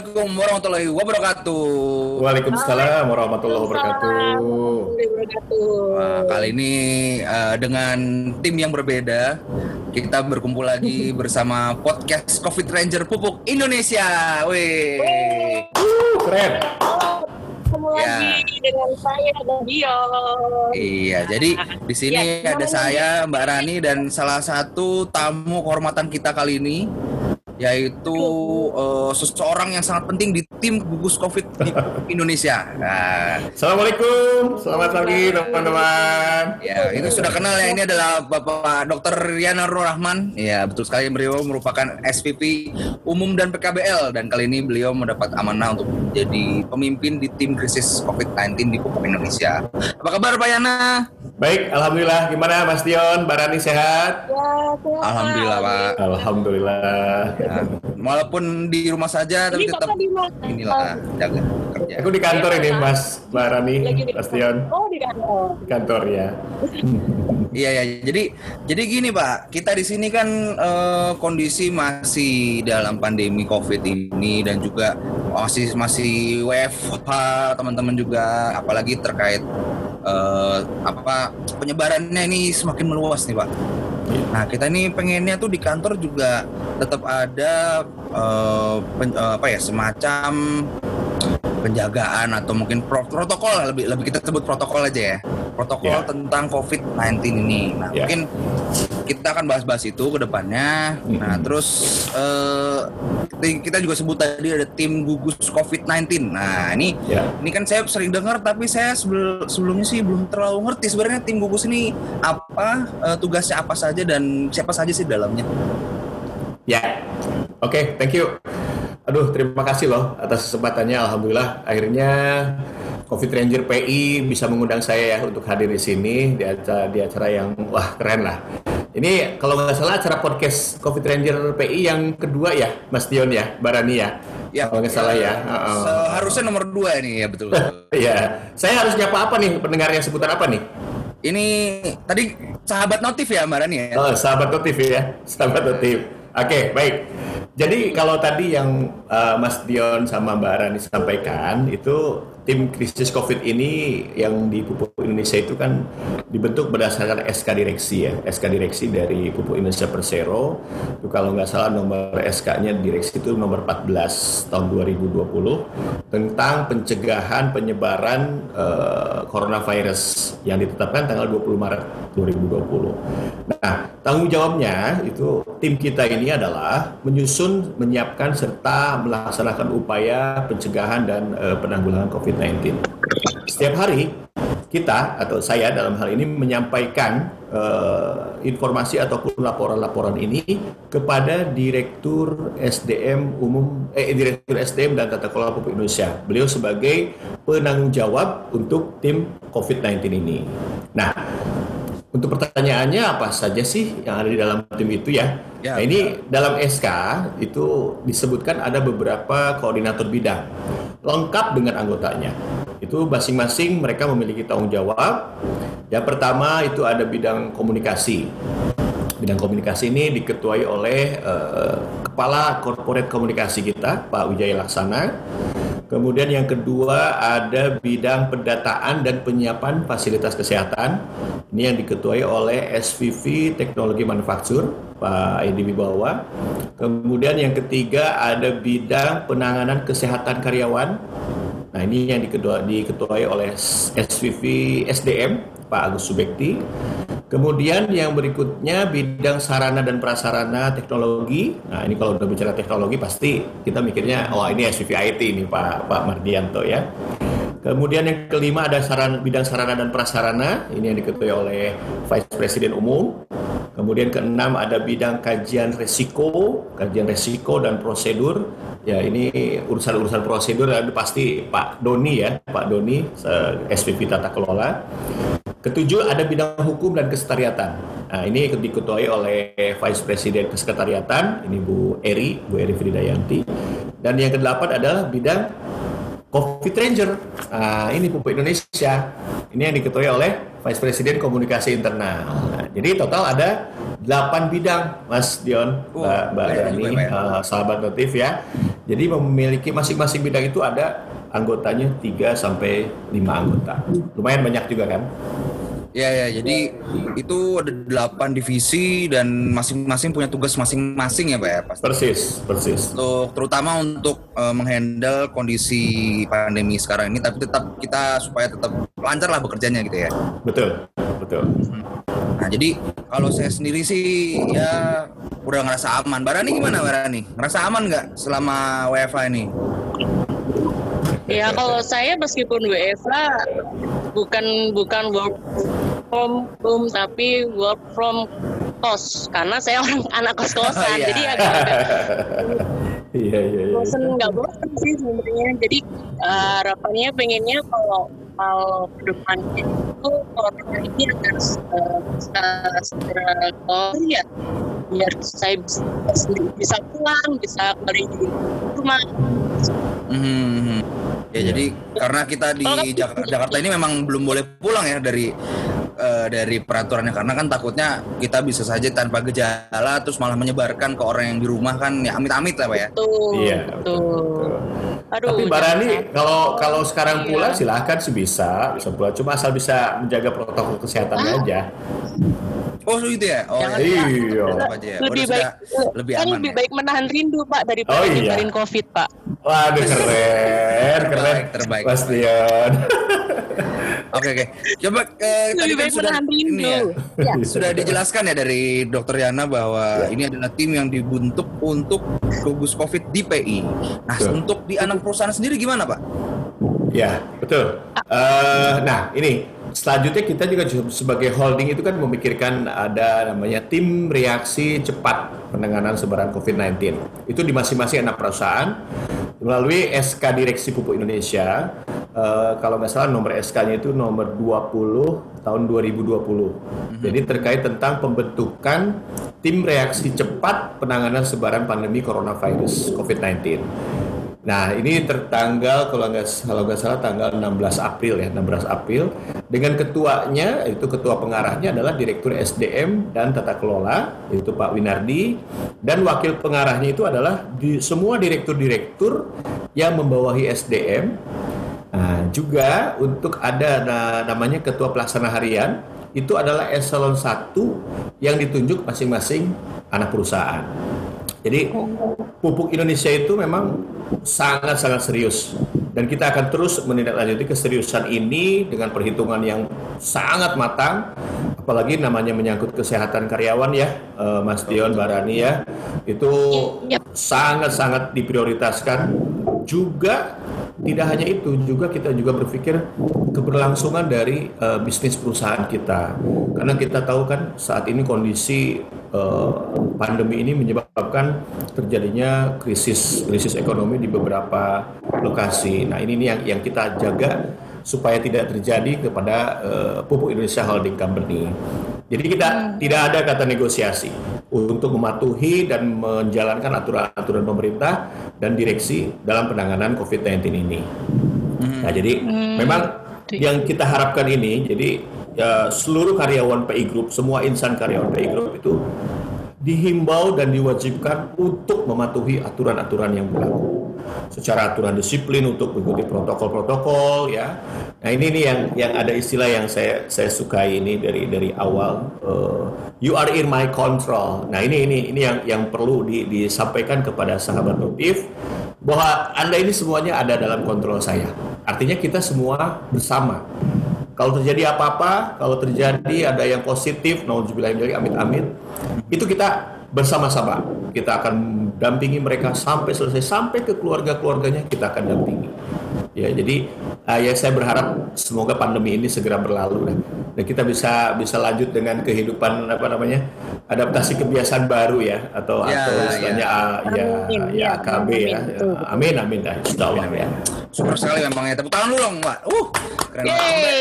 Assalamualaikum warahmatullahi wabarakatuh. Waalaikumsalam warahmatullahi wabarakatuh. Wah, kali ini uh, dengan tim yang berbeda, kita berkumpul lagi bersama podcast Covid Ranger Pupuk Indonesia. Wih. Uh, keren. Ketemu Ya. lagi dengan saya dan Dion. Iya, jadi di sini Ya, ada saya, Mbak Rani, dan salah satu tamu kehormatan kita kali ini yaitu uh, seseorang yang sangat penting di tim gugus COVID di Indonesia. Nah, Assalamualaikum, selamat pagi teman-teman. Ya, itu sudah kenal ya. Ini adalah Bapak Dr. Riana Rahman. Ya, betul sekali beliau merupakan SVP Umum dan PKBL dan kali ini beliau mendapat amanah untuk menjadi pemimpin di tim krisis COVID-19 di Pupuk Indonesia. Apa kabar Pak Yana? Baik, alhamdulillah. Gimana Mas Dion, Mbak Rani sehat? Ya, sehat. Alhamdulillah Pak. Alhamdulillah. Ya, walaupun di rumah saja tapi Ini tetap di mana? inilah jaga kerja. Aku di kantor ini, Mas, di Mas Dion. Oh, di kantor. Di kantor ya. Iya ya, jadi jadi gini Pak, kita di sini kan eh, kondisi masih dalam pandemi COVID ini dan juga masih masih WFH teman-teman juga, apalagi terkait eh, apa penyebarannya ini semakin meluas nih Pak. Nah kita ini pengennya tuh di kantor juga tetap ada eh, pen- eh, apa ya semacam penjagaan atau mungkin pro- protokol lebih lebih kita sebut protokol aja ya protokol Ya. tentang COVID-19 ini. Nah Ya. mungkin kita akan bahas-bahas itu ke depannya. Nah Mhm. terus eh, kita- juga sebut tadi ada tim gugus COVID-19. Nah ini Ya. ini kan saya sering dengar tapi saya sebelum sebelumnya sih belum terlalu ngerti sebenarnya tim gugus ini apa eh, tugasnya apa saja dan siapa saja sih dalamnya. Ya. Oke, thank you. Aduh, terima kasih loh atas kesempatannya. Alhamdulillah, akhirnya Covid Ranger PI bisa mengundang saya ya untuk hadir di sini di acara, di acara yang wah keren lah. Ini kalau nggak salah acara podcast Covid Ranger PI yang kedua ya, Mas Dion ya, Barani ya. Ya, kalau nggak salah ya. Heeh. Seharusnya nomor dua ini ya betul. Iya, saya harus nyapa apa nih pendengar yang sebutan apa nih? Ini tadi sahabat notif ya Mbak Rani ya? Oh, sahabat notif ya, sahabat notif. Oke, baik. Jadi kalau tadi yang uh, Mas Dion sama Mbak Rani sampaikan itu tim krisis COVID ini yang di Pupuk Indonesia itu kan dibentuk berdasarkan SK direksi ya, SK direksi dari Pupuk Indonesia Persero. Itu kalau nggak salah nomor SK-nya direksi itu nomor 14 tahun 2020 tentang pencegahan penyebaran uh, coronavirus yang ditetapkan tanggal 20 Maret 2020. Nah, tanggung jawabnya itu tim kita ini adalah menyusun, menyiapkan serta melaksanakan upaya pencegahan dan eh, penanggulangan COVID-19. Setiap hari kita atau saya dalam hal ini menyampaikan eh, informasi ataupun laporan-laporan ini kepada Direktur SDM Umum eh Direktur SDM dan Tata Kelola Pupuk Indonesia. Beliau sebagai penanggung jawab untuk tim COVID-19 ini. Nah, untuk pertanyaannya apa saja sih yang ada di dalam tim itu ya? Ya, nah, ini dalam SK itu disebutkan ada beberapa koordinator bidang lengkap dengan anggotanya. Itu masing-masing mereka memiliki tanggung jawab. Yang pertama itu ada bidang komunikasi. Bidang komunikasi ini diketuai oleh eh, Kepala Korporat Komunikasi kita, Pak Wijaya Laksana. Kemudian yang kedua ada bidang pendataan dan penyiapan fasilitas kesehatan. Ini yang diketuai oleh SVP Teknologi Manufaktur, Pak Edi Wibawa. Kemudian yang ketiga ada bidang penanganan kesehatan karyawan. Nah ini yang diketuai oleh SVP SDM, Pak Agus Subekti. Kemudian yang berikutnya bidang sarana dan prasarana teknologi. Nah ini kalau udah bicara teknologi pasti kita mikirnya oh ini SVP IT ini Pak Pak Mardianto ya. Kemudian yang kelima ada saran, bidang sarana dan prasarana. Ini yang diketuai oleh Vice Presiden Umum. Kemudian keenam ada bidang kajian resiko, kajian resiko dan prosedur. Ya ini urusan-urusan prosedur ada pasti Pak Doni ya, Pak Doni SVP Tata Kelola. Ketujuh ada bidang hukum dan kesetariatan. Nah ini diketuai oleh Vice Presiden Kesekretariatan, ini Bu Eri, Bu Eri Fridayanti. Dan yang kedelapan adalah bidang Covid Ranger. Nah, ini Pupuk Indonesia. Ini yang diketuai oleh Vice Presiden Komunikasi Internal. Nah, jadi total ada 8 bidang, Mas Dion, Oh, Mbak, Mbak Yani, eh, sahabat notif ya. Jadi memiliki masing-masing bidang itu ada anggotanya 3 sampai 5 anggota. Lumayan banyak juga kan? Ya ya, jadi itu ada delapan divisi dan masing-masing punya tugas masing-masing ya Pak ya pasti. Persis, persis. Untuk terutama untuk eh, menghandle kondisi pandemi sekarang ini, tapi tetap kita supaya tetap lancar lah bekerjanya gitu ya. Betul, betul. Nah jadi kalau saya sendiri sih ya udah ngerasa aman. Barani gimana Barani? Ngerasa aman nggak selama WFH ini? Ya kalau saya meskipun WFA bukan bukan work from home tapi work from kos karena saya orang anak kos kosan Oh, iya. jadi agak Iya, iya, iya. bosen nggak bosen sih sebenarnya jadi eh, harapannya pengennya kalau kalau depan itu corona ini akan bisa segera keluar ya biar saya bisa, bisa pulang bisa kembali di rumah Mhm. Ya Iya. jadi karena kita di Jak- Jakarta ini memang belum boleh pulang ya dari eh, dari peraturannya karena kan takutnya kita bisa saja tanpa gejala terus malah menyebarkan ke orang yang di rumah kan ya amit-amit lah Pak ya. Betul, Iya, betul. Aduh, Tapi Mbak jangan Rani, kalau kalau sekarang Iya. pulang silahkan sih bisa, bisa pulang. Cuma asal bisa menjaga protokol kesehatannya Ah. aja. Oh gitu ya. Oh Jangan, ya. Iya. Aja ya. lebih Udah baik sudah lebih kan aman. lebih ya. baik menahan rindu pak daripada Oh, iya. nyebarin covid pak Waduh keren, keren. Terbaik, Dion. Oke oke. Coba eh, tadi lebih kan baik sudah menahan rindu ini ya. ya. Sudah dijelaskan ya dari Dokter Yana bahwa ini adalah tim yang dibentuk untuk gugus COVID di PI. Nah, Betul. untuk di anak perusahaan sendiri gimana, Pak? Ya, betul. Eh, nah, ini selanjutnya kita juga sebagai holding itu kan memikirkan ada namanya tim reaksi cepat penanganan sebaran COVID-19. Itu di masing-masing anak perusahaan melalui SK Direksi Pupuk Indonesia. eh, kalau nggak salah nomor SK-nya itu nomor 20 tahun 2020. Jadi terkait tentang pembentukan tim reaksi cepat penanganan sebaran pandemi coronavirus COVID-19. Nah, ini tertanggal kalau nggak kalau nggak salah tanggal 16 April ya, 16 April. Dengan ketuanya itu ketua pengarahnya adalah Direktur SDM dan Tata Kelola yaitu Pak Winardi dan wakil pengarahnya itu adalah di, semua direktur-direktur yang membawahi SDM. Nah, juga untuk ada na- namanya ketua pelaksana harian itu adalah eselon 1 yang ditunjuk masing-masing anak perusahaan. Jadi pupuk Indonesia itu memang sangat-sangat serius. Dan kita akan terus menindaklanjuti keseriusan ini dengan perhitungan yang sangat matang. Apalagi namanya menyangkut kesehatan karyawan ya eh, Mas Dion Barani ya. Itu Yap. sangat-sangat diprioritaskan. Juga tidak hanya itu juga kita juga berpikir keberlangsungan dari eh, bisnis perusahaan kita karena kita tahu kan saat ini kondisi eh, pandemi ini menyebabkan terjadinya krisis krisis ekonomi di beberapa lokasi. Nah ini nih yang yang kita jaga supaya tidak terjadi kepada eh, Pupuk Indonesia Holding Company. Jadi kita tidak ada kata negosiasi untuk mematuhi dan menjalankan aturan-aturan pemerintah dan direksi dalam penanganan COVID-19 ini. Nah, jadi memang yang kita harapkan ini, jadi ya, seluruh karyawan PI Group, semua insan karyawan PI Group itu dihimbau dan diwajibkan untuk mematuhi aturan-aturan yang berlaku secara aturan disiplin untuk mengikuti protokol-protokol ya. Nah ini nih yang yang ada istilah yang saya saya sukai ini dari dari awal eh, you are in my control. Nah ini ini ini yang yang perlu di- disampaikan kepada sahabat motif bahwa anda ini semuanya ada dalam kontrol saya. Artinya kita semua bersama. Kalau terjadi apa-apa, kalau terjadi ada yang positif, nauzubillah amit-amit, itu kita bersama-sama. Kita akan dampingi mereka sampai selesai, sampai ke keluarga-keluarganya kita akan dampingi. Ya, jadi uh, ya saya berharap semoga pandemi ini segera berlalu dan, dan kita bisa bisa lanjut dengan kehidupan apa namanya adaptasi kebiasaan baru ya atau Ya, atau ya. istilahnya uh, ya Amin, ya ya, KB amin, ya. Amin amin dah. Allah ya. Super sekali memang ya. Tepuk tangan dulu dong, Mbak. Uh, keren banget. Sampai,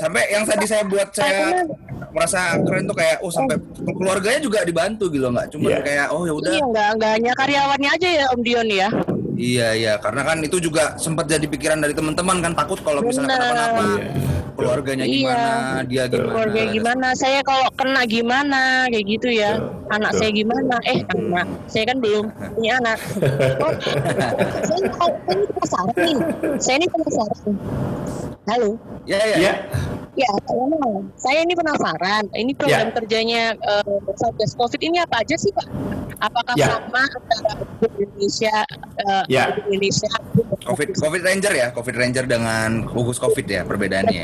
sampai yang tadi saya buat saya merasa keren tuh kayak oh sampai keluarganya juga dibantu gitu nggak cuma Iya. kayak oh ya udah Iya, nggak nggak hanya karyawannya aja ya Om Dion ya. Iya iya karena kan itu juga sempat jadi pikiran dari teman-teman kan takut kalau misalnya kenapa-napa. Iya. keluarganya Iya. gimana, dia gimana. keluarga gimana saya kalau kena gimana kayak gitu ya Betul, anak betul. saya gimana eh anak saya kan belum punya anak oh, saya, ini- penasaran nih saya ini penasaran halo Ya, ya. Ya, ya memang. saya ini penasaran ini program Ya. kerjanya eh, satgas covid ini apa aja sih pak apakah Ya. sama antara Indonesia eh, Ya. Indonesia Covid Covid Ranger ya, Covid Ranger dengan gugus Covid ya perbedaannya.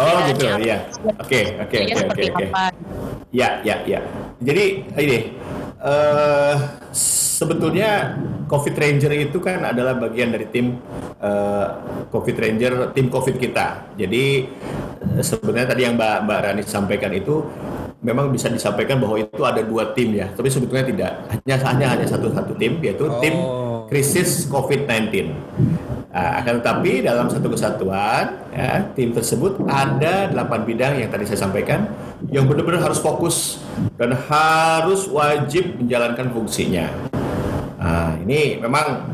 oh Ya, gitu, ya. ya. Oke, oke, oke, oke, Ya, ya, ya. Jadi ini eh sebetulnya COVID Ranger itu kan adalah bagian dari tim eh, COVID Ranger, tim COVID kita. Jadi eh, sebenarnya tadi yang Mbak Mbak Rani sampaikan itu memang bisa disampaikan bahwa itu ada dua tim ya, tapi sebetulnya tidak. Hanya hanya hanya satu satu tim yaitu tim Oh. Krisis COVID-19. Nah, akan tetapi dalam satu kesatuan, ya, tim tersebut ada delapan bidang yang tadi saya sampaikan yang benar-benar harus fokus dan harus wajib menjalankan fungsinya. Nah, ini memang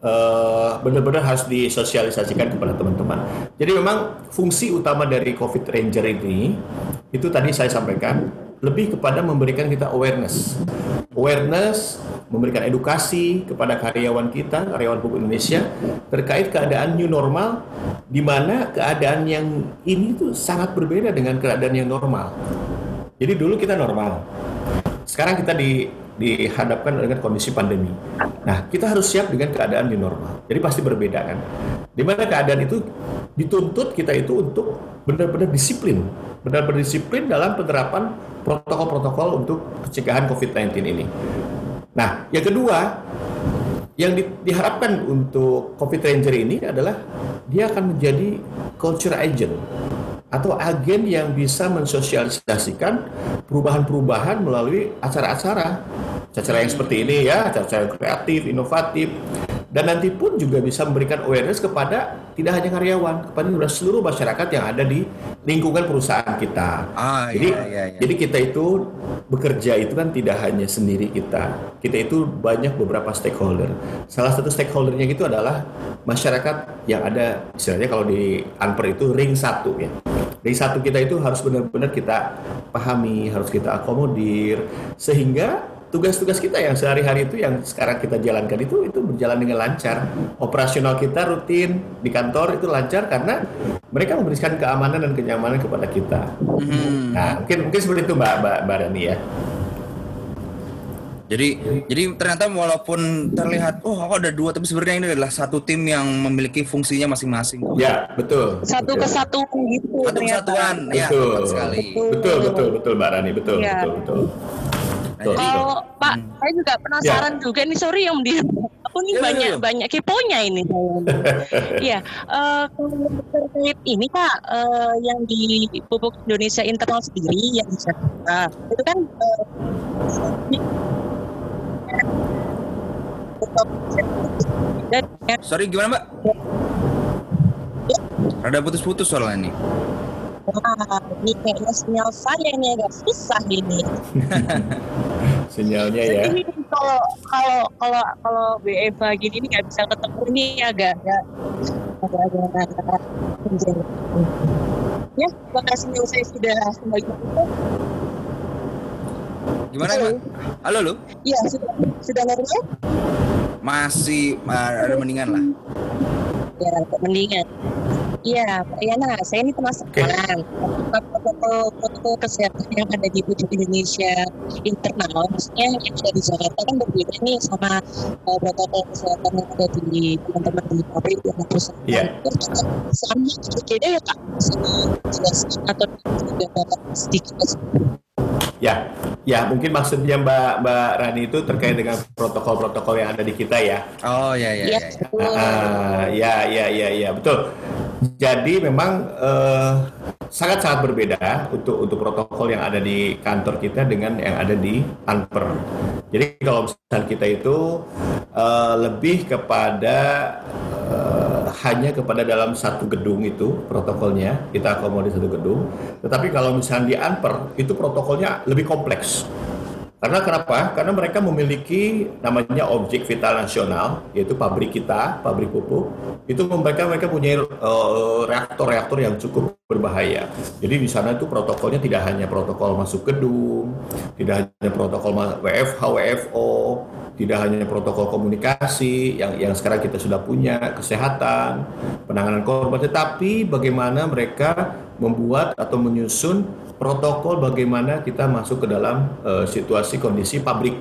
eh, benar-benar harus disosialisasikan kepada teman-teman. Jadi memang fungsi utama dari COVID Ranger ini itu tadi saya sampaikan lebih kepada memberikan kita awareness, awareness, memberikan edukasi kepada karyawan kita, karyawan pupuk Indonesia terkait keadaan new normal, di mana keadaan yang ini tuh sangat berbeda dengan keadaan yang normal. Jadi dulu kita normal, sekarang kita di, dihadapkan dengan kondisi pandemi. Nah, kita harus siap dengan keadaan di normal. Jadi pasti berbeda kan. Di mana keadaan itu dituntut kita itu untuk benar-benar disiplin, benar-benar disiplin dalam penerapan protokol-protokol untuk pencegahan COVID-19 ini. Nah, yang kedua, yang di- diharapkan untuk COVID Ranger ini adalah dia akan menjadi culture agent atau agen yang bisa mensosialisasikan perubahan-perubahan melalui acara-acara. Acara yang seperti ini ya acara-acara yang kreatif, inovatif dan nanti pun juga bisa memberikan awareness kepada tidak hanya karyawan kepada seluruh masyarakat yang ada di lingkungan perusahaan kita. Ah, jadi, iya, iya, iya. jadi kita itu bekerja itu kan tidak hanya sendiri kita. Kita itu banyak beberapa stakeholder. Salah satu stakeholdernya itu adalah masyarakat yang ada istilahnya kalau di Anper itu ring satu ya. Ring satu kita itu harus benar-benar kita pahami, harus kita akomodir sehingga tugas-tugas kita yang sehari-hari itu yang sekarang kita jalankan itu itu berjalan dengan lancar. Operasional kita rutin di kantor itu lancar karena mereka memberikan keamanan dan kenyamanan kepada kita. Mhm. Nah, mungkin mungkin seperti itu Mbak Mbak, Mbak Rani ya. Jadi jadi ternyata walaupun terlihat oh kok ada dua tapi sebenarnya ini adalah satu tim yang memiliki fungsinya masing-masing. Ya, betul. satu betul. kesatuan gitu Satu kesatuan, ya Betul. sekali. Betul, betul, betul Mbak Rani, betul, Iya. betul, betul. Betul. Kalau Pak, Hmm. saya juga penasaran juga nih sorry yang di aku nih Ya, ya, banyak ya. banyak keponya ini. Iya, eh, kalau terkait ini Pak, eh, yang di pupuk Indonesia internal sendiri yang di Jakarta itu kan eh, yang sorry gimana Mbak? Rada putus-putus soalnya nih. Wah, ini kayaknya sinyal saya ini agak susah ini. Sinyalnya ya. Jadi kalau kalau kalau kalau BFA gini ini nggak bisa ketemu ini agak agak agak agak, agak. Ya, terima kasih yang saya sudah kembali. Gimana Halo. Mbak? Halo lu? Iya, sudah sudah normal? Masih uh, ada mendingan lah. Ya, mendingan. Iya, Pak Yana, saya ini penasaran. Apakah protokol protokol kesehatan yang ada di Pupuk Indonesia internal, maksudnya yang ada di Jakarta kan berbeda nih sama uh, protokol kesehatan yang ada di teman-teman di pabrik dan perusahaan. Iya. Sama berbeda ya Kak? Sama jelaskan atau dapat sedikit Ya, ya mungkin maksudnya Mbak Mbak Rani itu terkait dengan protokol-protokol yang ada di kita ya. Oh ya ya Iya, ya. ya. Ah, ya, ya, ya, ya, betul. Jadi memang eh, sangat-sangat berbeda untuk untuk protokol yang ada di kantor kita dengan yang ada di Anper. Jadi kalau misalnya kita itu eh, lebih kepada eh, hanya kepada dalam satu gedung itu protokolnya kita akomodir satu gedung. Tetapi kalau misalnya di Anper itu protokolnya lebih kompleks Karena kenapa? Karena mereka memiliki namanya objek vital nasional, yaitu pabrik kita, pabrik pupuk. Itu mereka mereka punya uh, reaktor-reaktor yang cukup berbahaya. Jadi di sana itu protokolnya tidak hanya protokol masuk gedung, tidak hanya protokol WFH, WFO, tidak hanya protokol komunikasi yang yang sekarang kita sudah punya, kesehatan, penanganan korban, tetapi bagaimana mereka membuat atau menyusun protokol bagaimana kita masuk ke dalam uh, situasi kondisi pabrik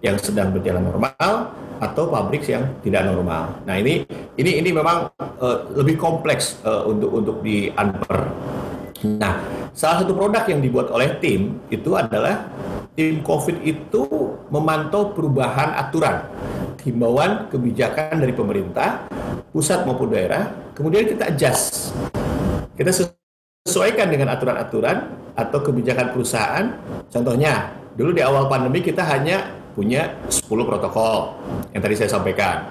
yang sedang berjalan normal atau pabrik yang tidak normal. Nah ini ini ini memang uh, lebih kompleks uh, untuk untuk di unper. Nah salah satu produk yang dibuat oleh tim itu adalah tim COVID itu memantau perubahan aturan, himbauan kebijakan dari pemerintah pusat maupun daerah, kemudian kita adjust. Kita sesuaikan dengan aturan-aturan atau kebijakan perusahaan. Contohnya, dulu di awal pandemi kita hanya punya 10 protokol yang tadi saya sampaikan.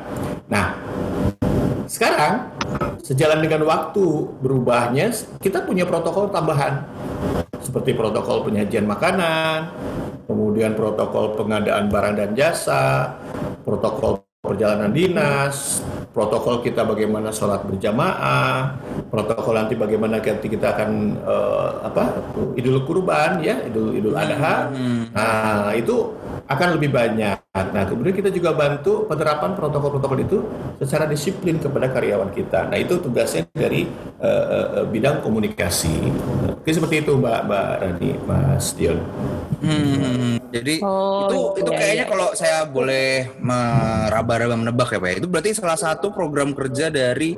Nah, sekarang sejalan dengan waktu berubahnya, kita punya protokol tambahan seperti protokol penyajian makanan, kemudian protokol pengadaan barang dan jasa, protokol perjalanan dinas, protokol kita bagaimana sholat berjamaah, protokol nanti bagaimana nanti kita akan uh, apa idul kurban ya idul idul adha. Hmm. Nah itu akan lebih banyak. Nah kemudian kita juga bantu penerapan protokol-protokol itu secara disiplin kepada karyawan kita. Nah itu tugasnya dari uh, uh, bidang komunikasi. Oke seperti itu Mbak Mbak Rani, Mas Dion. Hmm, jadi oh, itu itu iya, kayaknya iya. kalau saya boleh meraba-raba menebak ya Pak, ya, itu berarti salah satu program kerja dari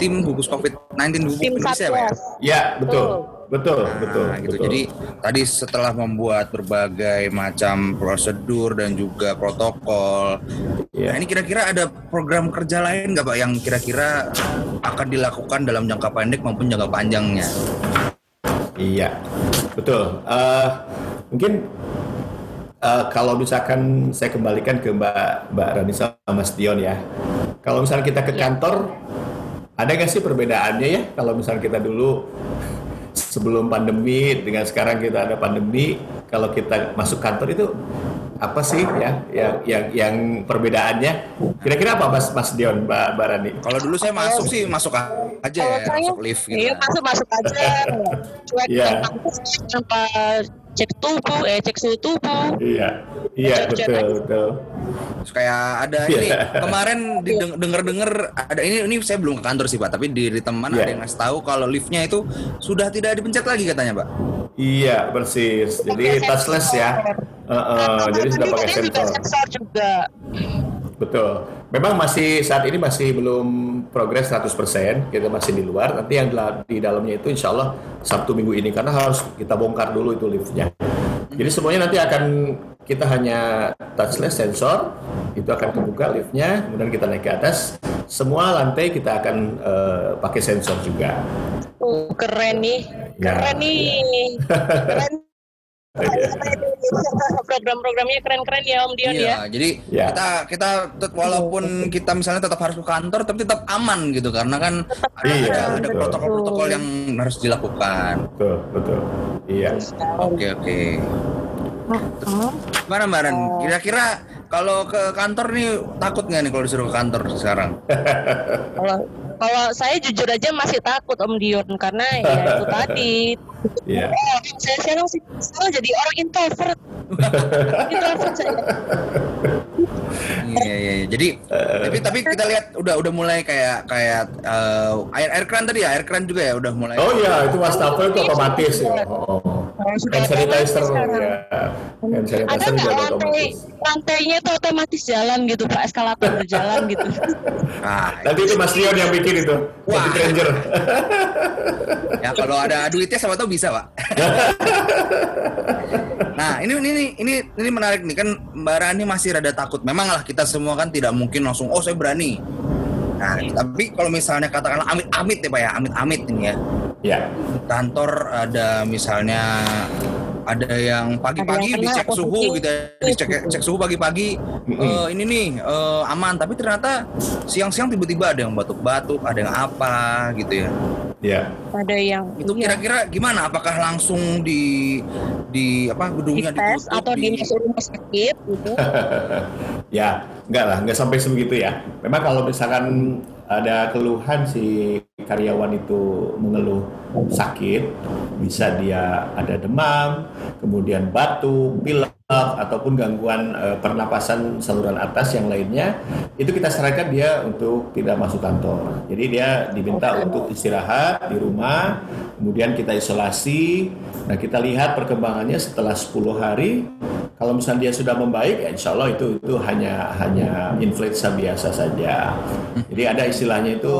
tim gugus COVID-19 gugus Indonesia Pak ya? Ya betul. Betul, nah, betul, gitu. betul. Jadi tadi setelah membuat berbagai macam prosedur dan juga protokol, yeah. nah ini kira-kira ada program kerja lain nggak Pak yang kira-kira akan dilakukan dalam jangka pendek maupun jangka panjangnya? Iya, betul. Uh, mungkin uh, kalau misalkan saya kembalikan ke Mbak Mbak Ranisa Mas Dion ya. Kalau misalnya kita ke iya. kantor, ada nggak sih perbedaannya ya? Kalau misalnya kita dulu sebelum pandemi dengan sekarang kita ada pandemi, kalau kita masuk kantor itu apa sih ya yang yang yang perbedaannya? Kira-kira apa Mas Mas Dion Mbak Mbak Rani? Kalau dulu saya masuk sih masuk aja ya masuk lift gitu iya masuk masuk aja. Cuek yeah. tanpa cek tubuh eh cek suhu tubuh. Iya. Iya betul betul. Kayak ada yeah. ini kemarin denger dengar ada ini ini saya belum ke kantor sih pak tapi di, di teman yeah. ada yang ngasih tahu kalau liftnya itu sudah tidak dipencet lagi katanya pak. Iya persis. Jadi touchless ya. Uh, uh, jadi sudah pakai sensor juga Betul. Memang masih saat ini masih belum progres 100%, kita masih di luar. Nanti yang di dalamnya itu insya Allah Sabtu minggu ini karena harus kita bongkar dulu itu liftnya. Jadi semuanya nanti akan kita hanya touchless sensor, itu akan kebuka liftnya, kemudian kita naik ke atas. Semua lantai kita akan uh, pakai sensor juga. Oh, keren nih, keren ya, nih, ya. keren program-programnya keren-keren ya Om Dion iya, ya. Jadi ya. kita kita walaupun kita misalnya tetap harus ke kantor tapi tetap aman gitu karena kan ada iya, ada protokol-protokol yang harus dilakukan. Betul, betul. Iya. Oke, oke. Mana Mbak Ren? Kira-kira kalau ke kantor nih takut nggak nih kalau disuruh ke kantor sekarang? kalau saya jujur aja masih takut Om Dion karena ya itu tadi. Iya. Yeah. saya sekarang sih sekarang jadi orang introvert. introvert saya. Iya iya iya. Jadi uh, tapi tapi kita lihat udah udah mulai kayak kayak uh, air air keran tadi ya, air keran juga ya udah mulai. Oh iya, itu wastafel itu otomatis ya. Oh. Hand sanitizer ya. Hand sanitizer Ada nggak lantai lantainya itu otomatis jalan gitu Pak, eskalator berjalan gitu. Nah, nanti itu Mas Leon yang bikin itu. Wah. Ranger. ya kalau ada duitnya sama tahu bisa, Pak. nah, ini ini ini ini menarik nih kan Mbak Rani masih rada takut. Memang lah kita semua kan tidak mungkin langsung oh saya berani. Nah, tapi kalau misalnya katakanlah amit-amit ya Pak ya, amit-amit ini ya. Ya. Kantor ada misalnya ada yang pagi-pagi Ada yang kena dicek suhu gitu ya, dicek cek suhu pagi-pagi. Eh, ini nih eh, aman. Tapi ternyata siang-siang tiba-tiba ada yang batuk-batuk ada yang apa gitu ya. Ya. ada yang itu iya, kira-kira gimana? Apakah langsung di di apa gedungnya dites ditutup atau di- dimasuk rumah sakit gitu? Ya, enggak lah, enggak sampai sebegitu ya. Memang kalau misalkan ada keluhan si karyawan itu mengeluh sakit, bisa dia ada demam, kemudian batuk, pilek, ataupun gangguan eh, pernapasan saluran atas yang lainnya, itu kita sarankan dia untuk tidak masuk kantor. Jadi dia diminta untuk istirahat di rumah, kemudian kita isolasi. Nah kita lihat perkembangannya setelah 10 hari. Kalau misalnya dia sudah membaik, ya insya Allah itu itu hanya hanya influenza biasa saja. Jadi ada istilahnya itu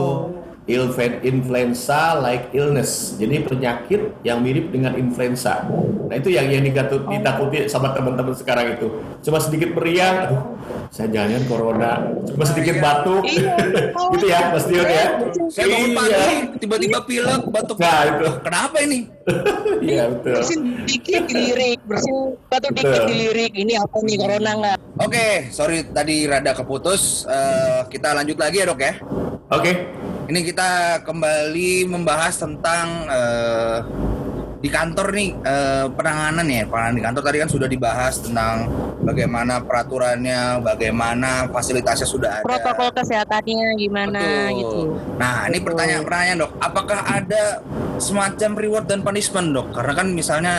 influenza like illness. Jadi penyakit yang mirip dengan influenza. Nah itu yang yang digatut, ditakuti sama teman-teman sekarang itu. Cuma sedikit meriang, saya jangan corona. Cuma sedikit batuk, Iya. gitu ya, Mas Dion ya. saya bangun Iya. pagi tiba-tiba pilek batuk Nah itu, kenapa ini iya betul. bersin dikit dilirik bersin batu dikit dilirik ini apa nih corona nggak Oke, sorry tadi rada keputus. Eh, kita lanjut lagi ya dok ya. Oke, Ini kita kembali membahas tentang eh, di kantor nih eh, penanganan ya. Penanganan di kantor tadi kan sudah dibahas tentang bagaimana peraturannya, bagaimana fasilitasnya sudah ada. protokol kesehatannya gimana Betul. gitu Nah, ini Betul. pertanyaan-pertanyaan dok. Apakah ada semacam reward dan punishment dok? Karena kan misalnya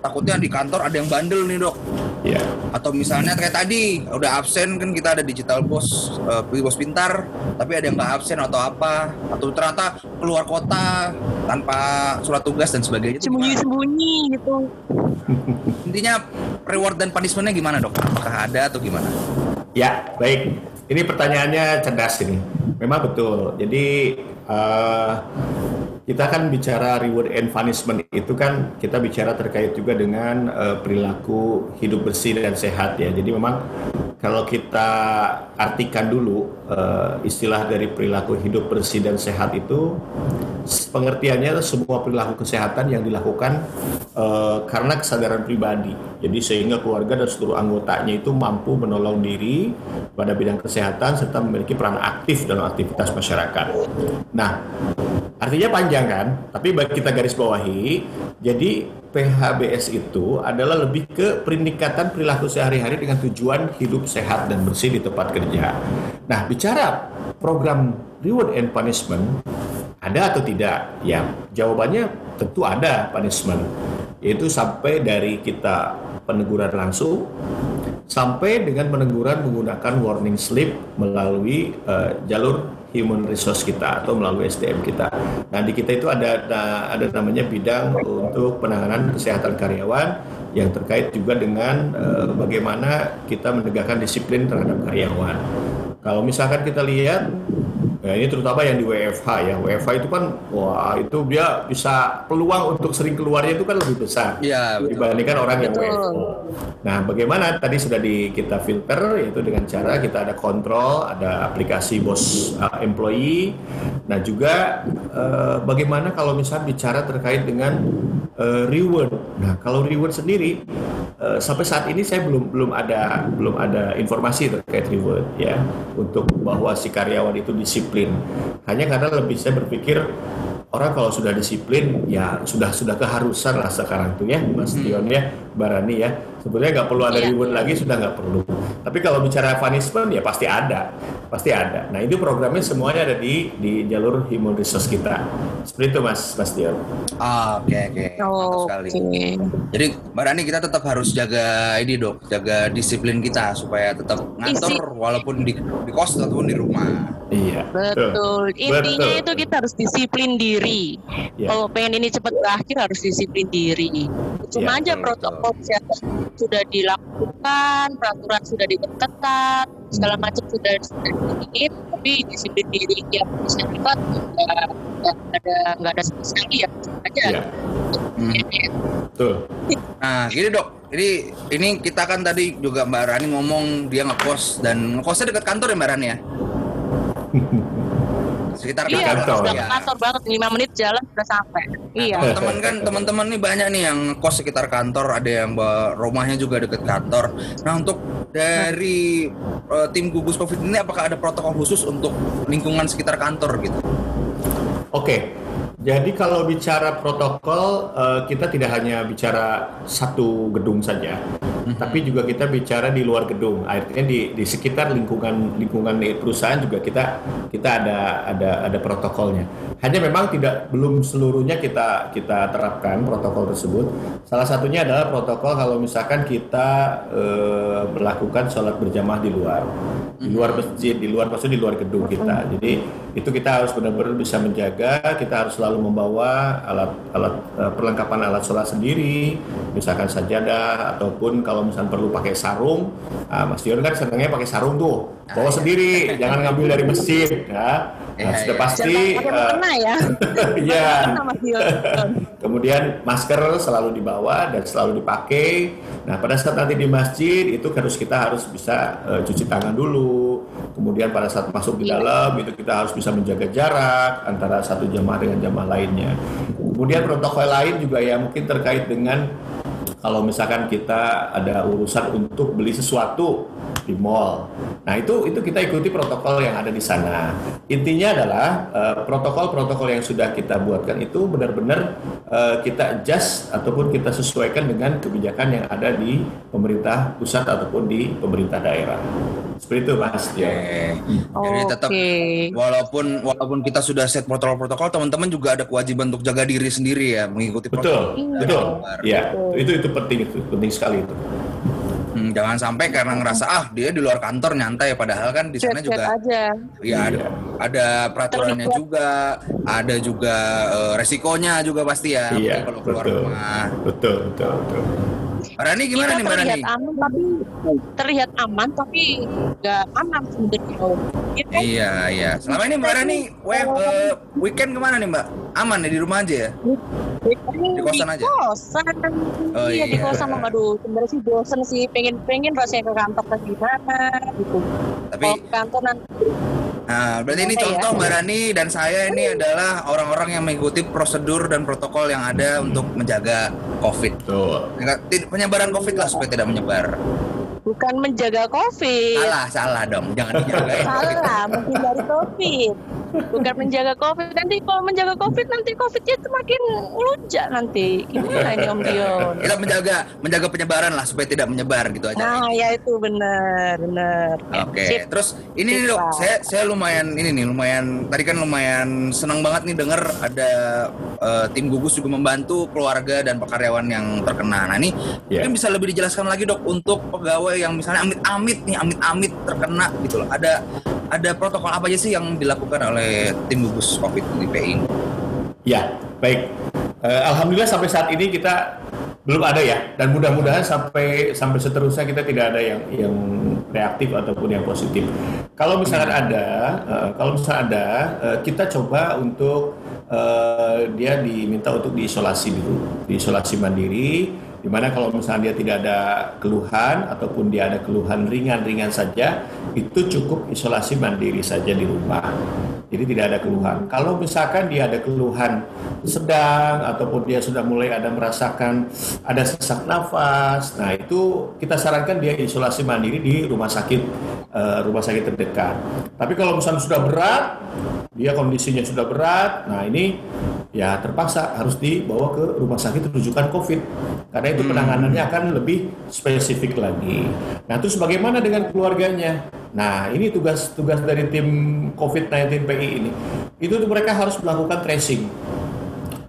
takutnya di kantor ada yang bandel nih dok. ya. Atau misalnya kayak tadi udah absen kan kita ada digital bos, eh, bos pintar, tapi ada yang nggak absen atau apa? Atau ternyata keluar kota tanpa surat tugas dan sebagainya. Itu gimana? sembunyi-sembunyi gitu Intinya reward dan punishmentnya gimana dok? Apakah ada atau gimana? Ya, baik. Ini pertanyaannya cerdas ini. Memang betul. Jadi eh, kita kan bicara reward and punishment itu kan kita bicara terkait juga dengan eh, perilaku hidup bersih dan sehat ya. Jadi memang kalau kita artikan dulu eh, istilah dari perilaku hidup bersih dan sehat itu pengertiannya semua perilaku kesehatan yang dilakukan eh, karena kesadaran pribadi. Jadi sehingga keluarga dan seluruh anggotanya itu mampu menolong diri pada bidang kesehatan serta memiliki peran aktif dalam aktivitas masyarakat. Nah, artinya panjang kan? Tapi bagi kita garis bawahi, jadi PHBS itu adalah lebih ke peningkatan perilaku sehari-hari dengan tujuan hidup sehat dan bersih di tempat kerja. Nah, bicara program reward and punishment, ada atau tidak? Ya, jawabannya tentu ada punishment. Yaitu sampai dari kita peneguran langsung sampai dengan peneguran menggunakan warning slip melalui eh, jalur human resource kita atau melalui SDM kita. Nah, di kita itu ada ada, namanya bidang untuk penanganan kesehatan karyawan yang terkait juga dengan eh, bagaimana kita menegakkan disiplin terhadap karyawan. Kalau misalkan kita lihat Ya, ini terutama yang di WFH ya. WFH itu kan, wah itu dia bisa peluang untuk sering keluarnya itu kan lebih besar betul. dibandingkan orang yang Betul. WFO. Nah, bagaimana tadi sudah di kita filter yaitu dengan cara kita ada kontrol, ada aplikasi bos uh, employee. Nah, juga uh, bagaimana kalau misalnya bicara terkait dengan uh, reward. Nah, kalau reward sendiri uh, sampai saat ini saya belum belum ada belum ada informasi terkait reward ya untuk bahwa si karyawan itu disiplin. Hanya karena lebih saya berpikir orang kalau sudah disiplin ya sudah sudah keharusan lah sekarang tuh ya Mas Dion ya Barani ya. Sebetulnya nggak perlu ada Iya. reward lagi sudah nggak perlu. Tapi kalau bicara punishment ya pasti ada. Pasti ada. Nah itu programnya semuanya ada di di jalur human resource kita. Seperti itu Mas Mas Dion Ah, Oke oke. Mantap sekali. oke. Jadi Mbak Rani kita tetap harus jaga ini dok, jaga disiplin kita supaya tetap ngantor walaupun di, di kos ataupun di rumah. iya. Betul. Intinya Betul. itu kita harus disiplin diri. Ya. kalau pengen ini cepat berakhir harus disiplin diri. Cuma Ya, aja betul, protokol kesehatan sudah dilakukan peraturan sudah ditetapkan segala Hmm. macam sudah sudah tapi disiplin diri yang bisa kita nggak ada nggak ada sama sekali ya aja Iya. Hmm. Ya, betul Nah, gini dok. Jadi ini kita kan tadi juga Mbak Rani ngomong dia ngekos dan ngekosnya dekat kantor ya Mbak Rani ya. Sekitar iya, kantor. sudah ya. ke kantor banget, lima menit jalan sudah sampai. iya. Teman-teman kan teman-teman nih banyak nih yang kos sekitar kantor, ada yang bawa rumahnya juga deket kantor. Nah, untuk dari eh, tim gugus Covid ini apakah ada protokol khusus untuk lingkungan sekitar kantor gitu? Oke, jadi kalau bicara protokol, eh, kita tidak hanya bicara satu gedung saja, tapi juga kita bicara di luar gedung. Artinya di, di sekitar lingkungan lingkungan perusahaan juga kita kita ada ada ada protokolnya. Hanya memang tidak belum seluruhnya kita kita terapkan protokol tersebut. Salah satunya adalah protokol kalau misalkan kita eh, melakukan sholat berjamaah di luar, di luar masjid, di luar maksudnya di luar gedung kita. Jadi itu kita harus benar-benar bisa menjaga. Kita harus selalu membawa alat-alat eh, perlengkapan alat sholat sendiri, misalkan sajadah ataupun kalau misalkan perlu pakai sarung. Nah, Mas Dion kan senangnya pakai sarung tuh, bawa sendiri, jangan ngambil dari masjid. Ya. Nah, Iya, sudah iya. pasti. Jangan eh, ya. Iya. Mukena, Mas Dion. Kemudian masker selalu dibawa dan selalu dipakai. Nah, pada saat nanti di masjid itu harus kita harus bisa eh, cuci tangan dulu. Kemudian pada saat masuk di Iya. dalam itu kita harus bisa menjaga jarak antara satu jamaah dengan jamaah lainnya. Kemudian protokol lain juga ya mungkin terkait dengan kalau misalkan kita ada urusan untuk beli sesuatu di mall. Nah, itu itu kita ikuti protokol yang ada di sana. Intinya adalah eh, protokol-protokol yang sudah kita buatkan itu benar-benar eh, kita adjust ataupun kita sesuaikan dengan kebijakan yang ada di pemerintah pusat ataupun di pemerintah daerah. Seperti itu, Mas. Oke. Ya. Jadi tetap Oke. walaupun walaupun kita sudah set protokol-protokol, teman-teman juga ada kewajiban untuk jaga diri sendiri ya, mengikuti protokol. Betul, Iya. betul. Ya, Betul. itu itu penting itu, penting sekali itu. Hmm, jangan sampai karena ngerasa ah dia di luar kantor nyantai padahal kan di sana juga aja. ya ada, Iya. ada peraturannya Terlibat. juga, ada juga eh, resikonya juga pasti ya Iya, kalau keluar betul. rumah. Betul, betul, betul. Rani gimana Kita nih Mbak Rani? terlihat aman tapi terlihat aman tapi nggak aman sebenarnya. Gitu. Iya iya. Selama ini Mbak Rani we- eh, weekend ke mana nih Mbak? Aman ya di rumah aja ya? Di kosan aja? kosan. Oh, iya, di iya. kosan aduh sebenarnya sih bosen sih pengen pengen rasanya ke kantor ke gimana gitu. Tapi Kalau ke kantor nanti Nah, berarti ini ya? contoh Mbak Rani dan saya ini adalah orang-orang yang mengikuti prosedur dan protokol yang ada untuk menjaga COVID. Betul. Enggak- tid- Penyebaran COVID lah supaya tidak menyebar. bukan menjaga covid. Salah, salah dong. Jangan dijaga ya. Salah, menghindari covid. Bukan menjaga covid. Nanti kalau menjaga covid nanti covidnya semakin melunjak nanti. Gimana ini Om Dion? Kita menjaga menjaga penyebaran lah supaya tidak menyebar gitu aja. Nah, ya itu benar, benar. Oke, Sip. terus ini nih dok, Pak. saya saya lumayan ini nih lumayan tadi kan lumayan senang banget nih dengar ada eh, tim gugus juga membantu keluarga dan karyawan yang terkena. Nah ini Iya. mungkin bisa lebih dijelaskan lagi dok untuk pegawai yang misalnya amit-amit nih amit-amit terkena gitu loh. Ada ada protokol apa aja sih yang dilakukan oleh tim gugus COVID di PI? Ya, baik. Eh, Alhamdulillah sampai saat ini kita belum ada ya, dan mudah-mudahan sampai sampai seterusnya kita tidak ada yang yang reaktif ataupun yang positif. Kalau misalkan ada, eh, kalau misalkan ada, eh, kita coba untuk eh, dia diminta untuk diisolasi dulu, diisolasi mandiri. Di mana kalau misalnya dia tidak ada keluhan ataupun dia ada keluhan ringan-ringan saja, itu cukup isolasi mandiri saja di rumah. Jadi tidak ada keluhan. Kalau misalkan dia ada keluhan sedang ataupun dia sudah mulai ada merasakan ada sesak nafas, nah itu kita sarankan dia isolasi mandiri di rumah sakit eh, rumah sakit terdekat. Tapi kalau misalnya sudah berat, dia kondisinya sudah berat, nah ini ya terpaksa harus dibawa ke rumah sakit rujukan COVID karena itu penanganannya akan lebih spesifik lagi. Nah terus bagaimana dengan keluarganya? Nah ini tugas-tugas dari tim COVID-19 PI ini. Itu tuh mereka harus melakukan tracing,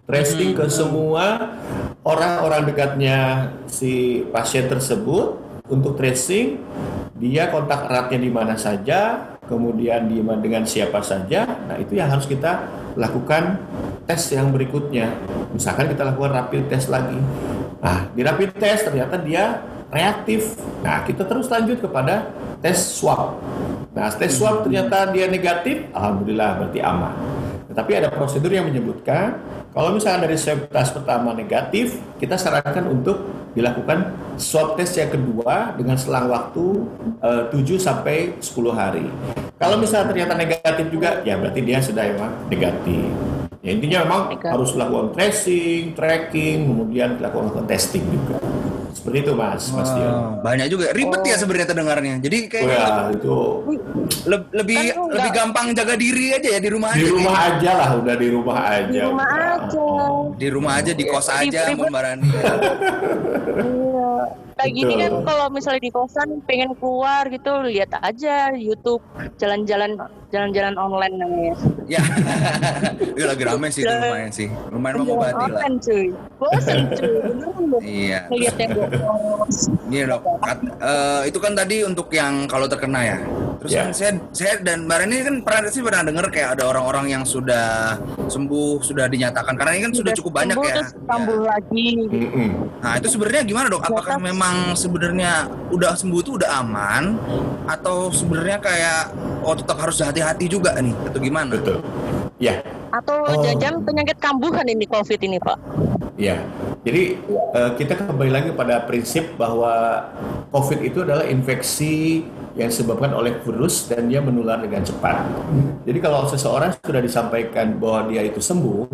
tracing ke semua orang-orang dekatnya si pasien tersebut untuk tracing dia kontak eratnya di mana saja, kemudian di dengan siapa saja. Nah, itu yang harus kita lakukan tes yang berikutnya. Misalkan kita lakukan rapid test lagi. Nah, di rapid test ternyata dia reaktif. Nah, kita terus lanjut kepada tes swab. Nah, tes swab ternyata dia negatif, alhamdulillah berarti aman. Tetapi ada prosedur yang menyebutkan kalau misalnya dari swab test pertama negatif, kita sarankan untuk dilakukan swab test yang kedua dengan selang waktu uh, 7 sampai 10 hari. Kalau misalnya ternyata negatif juga, ya berarti dia sudah emang negatif. Ya, intinya memang harus lakukan tracing, tracking, kemudian lakukan testing juga. Seperti itu Mas, Mas Dion. Oh, banyak juga ribet ya oh. ya sebenarnya terdengarnya. Jadi kayak oh, ya, itu le lebih kan lebih gampang jaga diri aja ya di rumah di aja. Di rumah kayak. aja lah, udah di rumah aja. Di rumah aja. Di rumah aja, di kos aja, Mbak Marani. Iya. Kayak gini kan kalau misalnya di kosan pengen keluar gitu lihat aja YouTube jalan-jalan jalan-jalan online namanya. Ya, itu lagi rame sih itu lumayan sih. Lumayan mengobati lah. Bosan cuy, bosan cuy. Iya. Lihat yang Iya dok. Uh, itu kan tadi untuk yang kalau terkena ya. Terus yeah. kan saya saya dan Mbak ini kan pernah sih pernah dengar kayak ada orang-orang yang sudah sembuh sudah dinyatakan karena ini kan sudah, sudah cukup banyak ya. Terus kambuh ya. lagi. Nah itu sebenarnya gimana dok? Apakah memang memang sebenarnya udah sembuh itu udah aman atau sebenarnya kayak oh tetap harus hati-hati juga nih atau gimana? Betul. Ya. Atau oh. jajan penyakit kambuhan ini COVID ini Pak? Ya. Jadi uh, kita kembali lagi pada prinsip bahwa COVID itu adalah infeksi yang disebabkan oleh virus dan dia menular dengan cepat. Jadi kalau seseorang sudah disampaikan bahwa dia itu sembuh,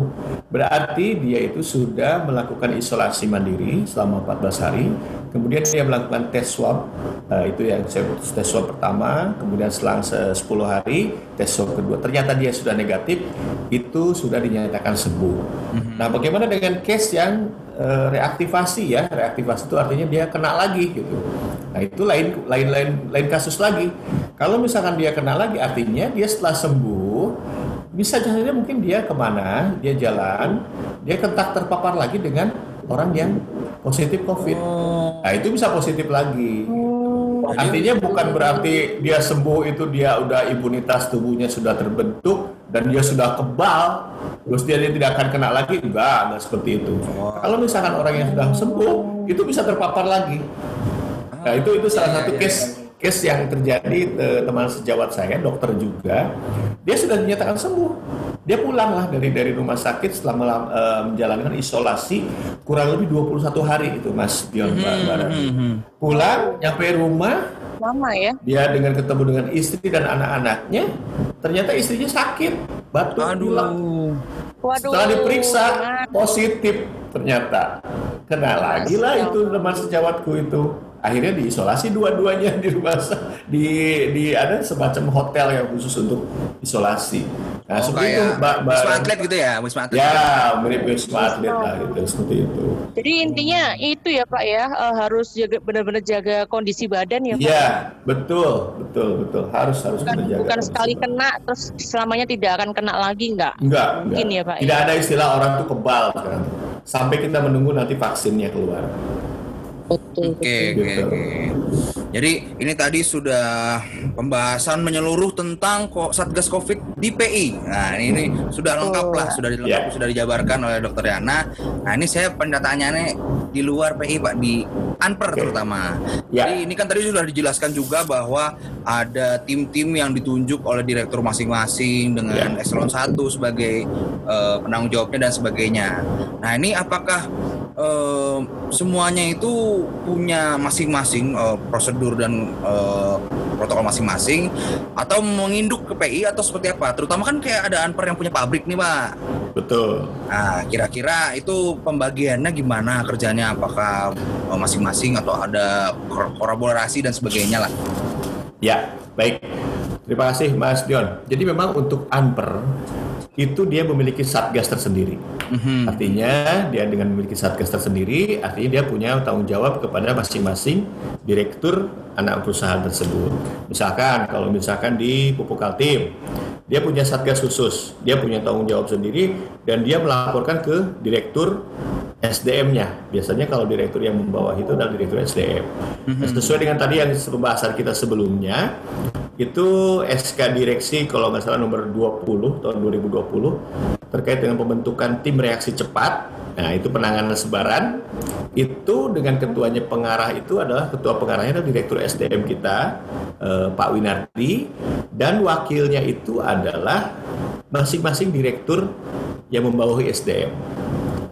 berarti dia itu sudah melakukan isolasi mandiri selama 14 hari Kemudian dia melakukan tes swab, uh, itu yang saya tes swab pertama, kemudian selang 10 hari tes swab kedua, ternyata dia sudah negatif, itu sudah dinyatakan sembuh. Mm-hmm. Nah, bagaimana dengan case yang uh, reaktivasi ya? Reaktivasi itu artinya dia kena lagi gitu. Nah, itu lain lain lain lain kasus lagi. Kalau misalkan dia kena lagi, artinya dia setelah sembuh bisa saja mungkin dia ke mana, dia jalan, dia kentak terpapar lagi dengan orang yang positif COVID. Oh. Nah itu bisa positif lagi. Oh. Artinya bukan berarti dia sembuh itu dia udah imunitas tubuhnya sudah terbentuk dan dia sudah kebal, terus dia, dia tidak akan kena lagi. Enggak, enggak seperti itu. Oh. Kalau misalkan orang yang sudah sembuh itu bisa terpapar lagi. Nah itu itu salah iya, satu iya, case iya. Case yang terjadi teman sejawat saya dokter juga dia sudah dinyatakan sembuh dia pulang lah dari dari rumah sakit setelah uh, menjalankan isolasi kurang lebih 21 hari itu Mas Dion mm -hmm. Pulang nyampe rumah lama ya. Dia dengan ketemu dengan istri dan anak-anaknya, ternyata istrinya sakit, batuk. Waduh. Setelah diperiksa positif ternyata kena lagi lah itu teman sejawatku itu akhirnya diisolasi dua-duanya di rumah di di ada semacam hotel yang khusus untuk isolasi. Nah, oh, seperti itu Mbak Mbak Wisma Atlet gitu ya, Wisma Atlet. Ya, mirip Wisma Atlet lah gitu seperti itu. Jadi intinya itu ya Pak ya, uh, harus jaga benar-benar jaga kondisi badan ya Pak. Iya, betul, betul, betul. Harus harus bukan, menjaga. Bukan sekali kena terus selamanya tidak akan kena lagi enggak? Enggak, mungkin enggak. ya Pak. Ya? Tidak ya? ada istilah orang tuh kebal sekarang. Sampai kita menunggu nanti vaksinnya keluar. Betul. Oke, oke, oke. Jadi ini tadi sudah pembahasan menyeluruh tentang kok Satgas Covid di PI. Nah, ini, ini sudah lengkap lah, sudah dilengkapi, yeah. sudah dijabarkan oleh Dokter Yana. Nah, ini saya pendataannya di luar PI Pak di Anper okay. terutama. Yeah. Jadi ini kan tadi sudah dijelaskan juga bahwa ada tim-tim yang ditunjuk oleh direktur masing-masing dengan yeah. eselon 1 sebagai uh, penanggung jawabnya dan sebagainya. Nah, ini apakah uh, semuanya itu punya masing-masing uh, prosedur dan uh, protokol masing-masing atau menginduk ke PI atau seperti apa? Terutama kan kayak ada Anper yang punya pabrik nih, Pak. Betul. Nah, kira-kira itu pembagiannya gimana kerjanya? Apakah masing-masing atau ada kolaborasi dan sebagainya lah? Ya, baik. Terima kasih Mas Dion. Jadi memang untuk Anper itu dia memiliki satgas tersendiri. Mm-hmm. Artinya dia dengan memiliki satgas tersendiri, artinya dia punya tanggung jawab kepada masing-masing direktur anak perusahaan tersebut. Misalkan kalau misalkan di Pupuk Kaltim, dia punya satgas khusus, dia punya tanggung jawab sendiri dan dia melaporkan ke direktur SDM-nya. Biasanya kalau direktur yang membawa itu adalah direktur SDM. Mm-hmm. Sesuai dengan tadi yang pembahasan kita sebelumnya, itu SK Direksi kalau nggak salah nomor 20 tahun 2020 terkait dengan pembentukan tim reaksi cepat. Nah, itu penanganan sebaran. Itu dengan ketuanya pengarah itu adalah ketua pengarahnya adalah Direktur SDM kita eh, Pak Winardi dan wakilnya itu adalah masing-masing direktur yang membawahi SDM.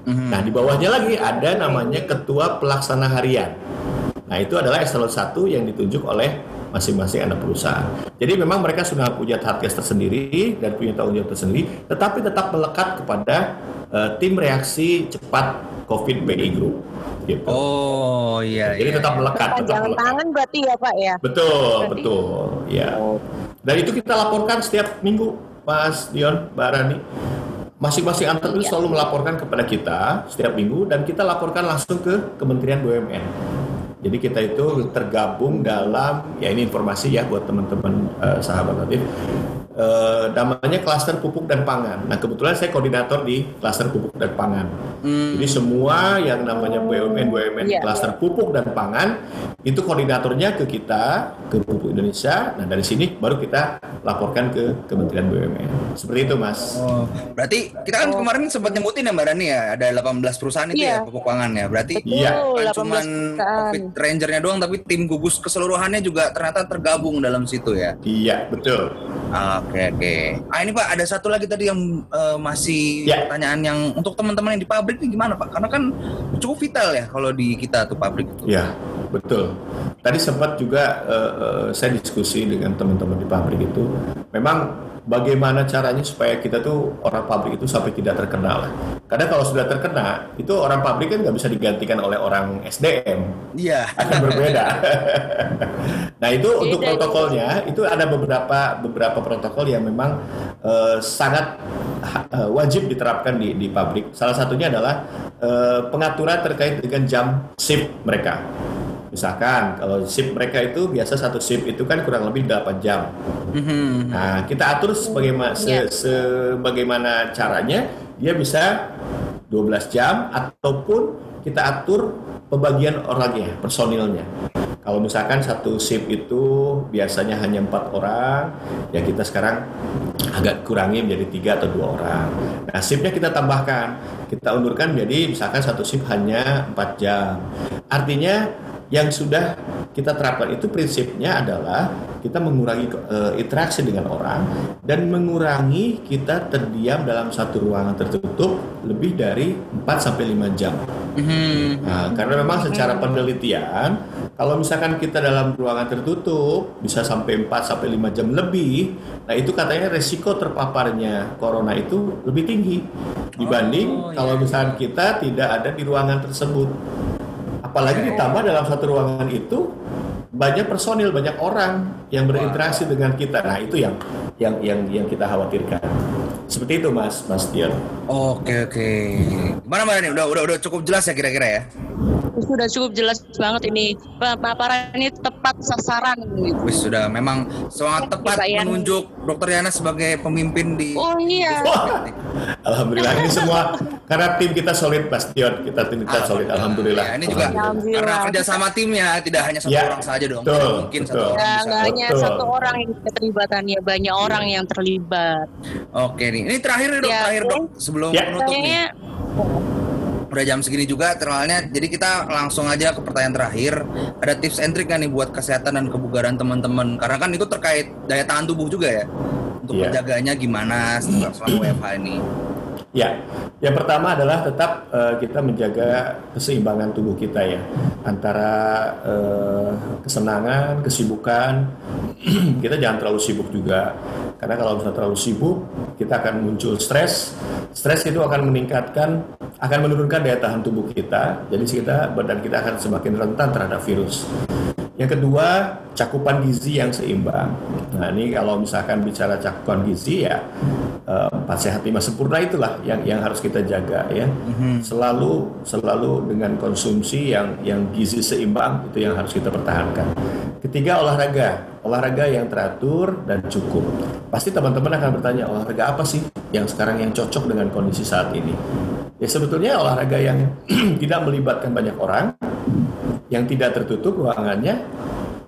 Mhm. Nah, di bawahnya lagi ada namanya ketua pelaksana harian. Nah, itu adalah eselon 1 yang ditunjuk oleh masing-masing anak perusahaan. Jadi memang mereka sudah punya target tersendiri dan punya tanggung jawab tersendiri, tetapi tetap melekat kepada eh, tim reaksi cepat COVID BI Group. Gitu. Oh iya. Jadi iya, tetap iya. melekat, tetap Jangan melekat. tangan berarti ya Pak ya. Betul, Berarti- betul. Ya. Dan itu kita laporkan setiap minggu, Mas Dion, Mbak Rani. Masing-masing entrepreneur Iya. selalu melaporkan kepada kita setiap minggu dan kita laporkan langsung ke Kementerian BUMN. Jadi kita itu tergabung dalam ya ini informasi ya buat teman-teman eh, sahabat notif. Eh, namanya klaster pupuk dan pangan. Nah kebetulan saya koordinator di klaster pupuk dan pangan. Hmm. Jadi semua yang namanya BUMN BUMN Iya, klaster pupuk dan pangan itu koordinatornya ke kita ke Pupuk Indonesia. Nah dari sini baru kita laporkan ke Kementerian BUMN. Seperti itu mas. Oh, berarti kita kan kemarin sempat nyebutin ya Mbak Rani ya, ada 18 perusahaan itu Iya. ya pupuk pangan ya. Berarti Iya. bukan 18 cuman perusahaan. COVID Rangernya doang, tapi tim gugus keseluruhannya juga ternyata tergabung dalam situ ya. Iya betul. Oke oke. Ah ini Pak ada satu lagi tadi yang eh, masih Ya. pertanyaan yang untuk teman-teman yang di pabrik nih gimana Pak? Karena kan cukup vital ya kalau di kita tuh pabrik itu. Ya betul. Tadi sempat juga eh, saya diskusi dengan teman-teman di pabrik itu. Memang bagaimana caranya supaya kita tuh orang pabrik itu sampai tidak terkena lah. Karena kalau sudah terkena, itu orang pabrik kan nggak bisa digantikan oleh orang SDM. Iya. akan berbeda. nah itu untuk Beda itu. protokolnya itu ada beberapa beberapa protokol yang memang eh, sangat eh, wajib diterapkan di, di pabrik. Salah satunya adalah eh, pengaturan terkait dengan jam shift mereka. Misalkan kalau shift mereka itu biasa satu shift itu kan kurang lebih 8 jam. Mhm. Nah, kita atur sebagaimana Iya. sebagaimana caranya dia bisa 12 jam ataupun kita atur pembagian orangnya, personilnya. Kalau misalkan satu shift itu biasanya hanya empat orang, ya kita sekarang agak kurangi menjadi tiga atau dua orang. Nah shiftnya kita tambahkan, kita undurkan menjadi misalkan satu shift hanya empat jam. Artinya yang sudah kita terapkan itu prinsipnya adalah kita mengurangi eh, interaksi dengan orang dan mengurangi kita terdiam dalam satu ruangan tertutup lebih dari 4 sampai 5 jam. Mhm. Nah, karena memang secara penelitian kalau misalkan kita dalam ruangan tertutup bisa sampai 4 sampai 5 jam lebih, nah itu katanya resiko terpaparnya corona itu lebih tinggi dibanding Oh, kalau iya. misalkan kita tidak ada di ruangan tersebut. Apalagi ditambah dalam satu ruangan itu banyak personil, banyak orang yang berinteraksi dengan kita. Nah, itu yang yang yang yang kita khawatirkan. Seperti itu, Mas, Mas Dion. Oke oke. Gimana Mbak Rani? Udah udah udah cukup jelas ya kira-kira ya? Sudah cukup jelas banget ini. Pa- Paparan ini tepat sasaran gitu. Wis sudah memang sangat tepat Yani. menunjuk Dokter Yana sebagai pemimpin di Oh iya. Wah, Alhamdulillah ini semua karena tim kita solid, Mas Dion. Kita tim kita solid, Alhamdulillah. Ya, ini juga Alhamdulillah. karena kerjasama timnya tidak hanya satu Ya, orang saja dong. betul, mungkin satu betul. orang Ya, bisa. Hanya Betul. satu orang yang keterlibatannya, banyak orang yang terlibat. Oke nih, ini terakhir nih dok, Ya, terakhir dok sebelum Ya. menutup nih. Kayaknya Udah jam segini juga termalnya, jadi kita langsung aja ke pertanyaan terakhir. Ada tips and trick nggak nih buat kesehatan dan kebugaran teman-teman? Karena kan itu terkait daya tahan tubuh juga ya. Untuk Iya. menjaganya gimana setelah selama WFH ini? Ya, yang pertama adalah tetap eh, kita menjaga keseimbangan tubuh kita ya antara eh, kesenangan, kesibukan. kita jangan terlalu sibuk juga karena kalau misalnya terlalu sibuk kita akan muncul stres. Stres itu akan meningkatkan, akan menurunkan daya tahan tubuh kita. Jadi kita badan kita akan semakin rentan terhadap virus. Yang kedua, cakupan gizi yang seimbang. Nah, ini kalau misalkan bicara cakupan gizi ya eh, empat sehat lima sempurna itulah yang yang harus kita jaga ya. Selalu selalu dengan konsumsi yang yang gizi seimbang itu yang harus kita pertahankan. Ketiga, olahraga. Olahraga yang teratur dan cukup. Pasti teman-teman akan bertanya, olahraga apa sih yang sekarang yang cocok dengan kondisi saat ini? Ya sebetulnya olahraga yang tidak melibatkan banyak orang, yang tidak tertutup ruangannya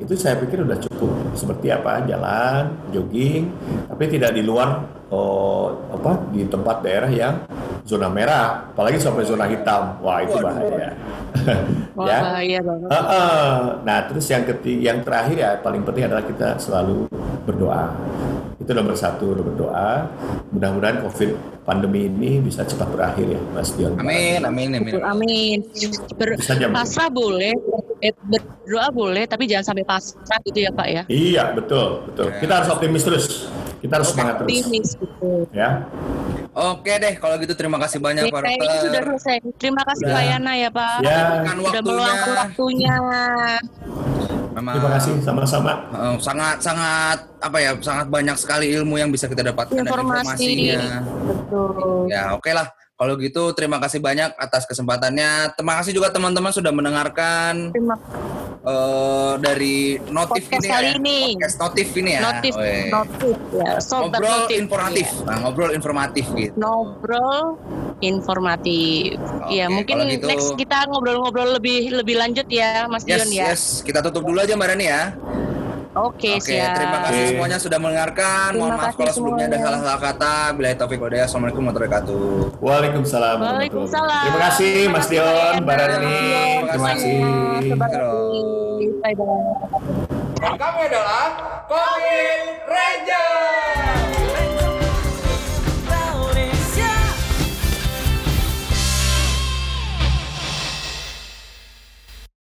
itu saya pikir udah cukup. Seperti apa? Jalan jogging tapi tidak di luar oh, apa di tempat daerah yang zona merah. Apalagi sampai zona hitam. Wah itu bahaya. Wah ya. bahaya banget. Nah, terus yang ketiga, yang terakhir ya paling penting adalah kita selalu berdoa. Itu nomor satu, nomor doa. Mudah-mudahan COVID pandemi ini bisa cepat berakhir ya, Mas Dion. Amin, amin, amin. Amin. Ber, Bisa jam. pasrah boleh, eh, berdoa boleh, tapi jangan sampai pasrah gitu ya Pak ya. Iya, betul, betul. Ya. Kita harus optimis terus. Kita harus semangat terus. Optimis gitu. Ya. Oke deh, kalau gitu terima kasih banyak Oke, Pak kayaknya Dokter. sudah selesai. Terima kasih. Pak Yana ya Pak. Ya. Sudah meluangkan waktunya. Memang Terima kasih sama-sama. sangat sangat apa ya sangat banyak sekali ilmu yang bisa kita dapatkan dan Informasi. informasinya. Betul. Ya oke lah. Kalau gitu terima kasih banyak atas kesempatannya. Terima kasih juga teman-teman sudah mendengarkan Terima eh, dari notif Podcast ini kali ya. ini. Podcast notif ini ya. notif, Weh. notif ya. Sobat ngobrol notif. informatif. Iya. Nah, ngobrol informatif gitu. Ngobrol informatif. Oke, ya mungkin gitu- next kita ngobrol-ngobrol lebih lebih lanjut ya Mas Yes, Dion ya. yes. Kita tutup dulu aja Mbak Rani ya. Oke, Oke, siap. terima kasih Oke. semuanya sudah mendengarkan. Terima Mohon maaf kalau sebelumnya ada salah-salah kata. Bila taufik walhidayah. Assalamualaikum warahmatullahi wabarakatuh. Waalaikumsalam. warahmatullahi Waalaikumsalam. wabarakatuh. Terima kasih Mas Terima Dion, kasih, Mbak Rani. Terima kasih. Bye bye. Kami adalah Covid Ranger.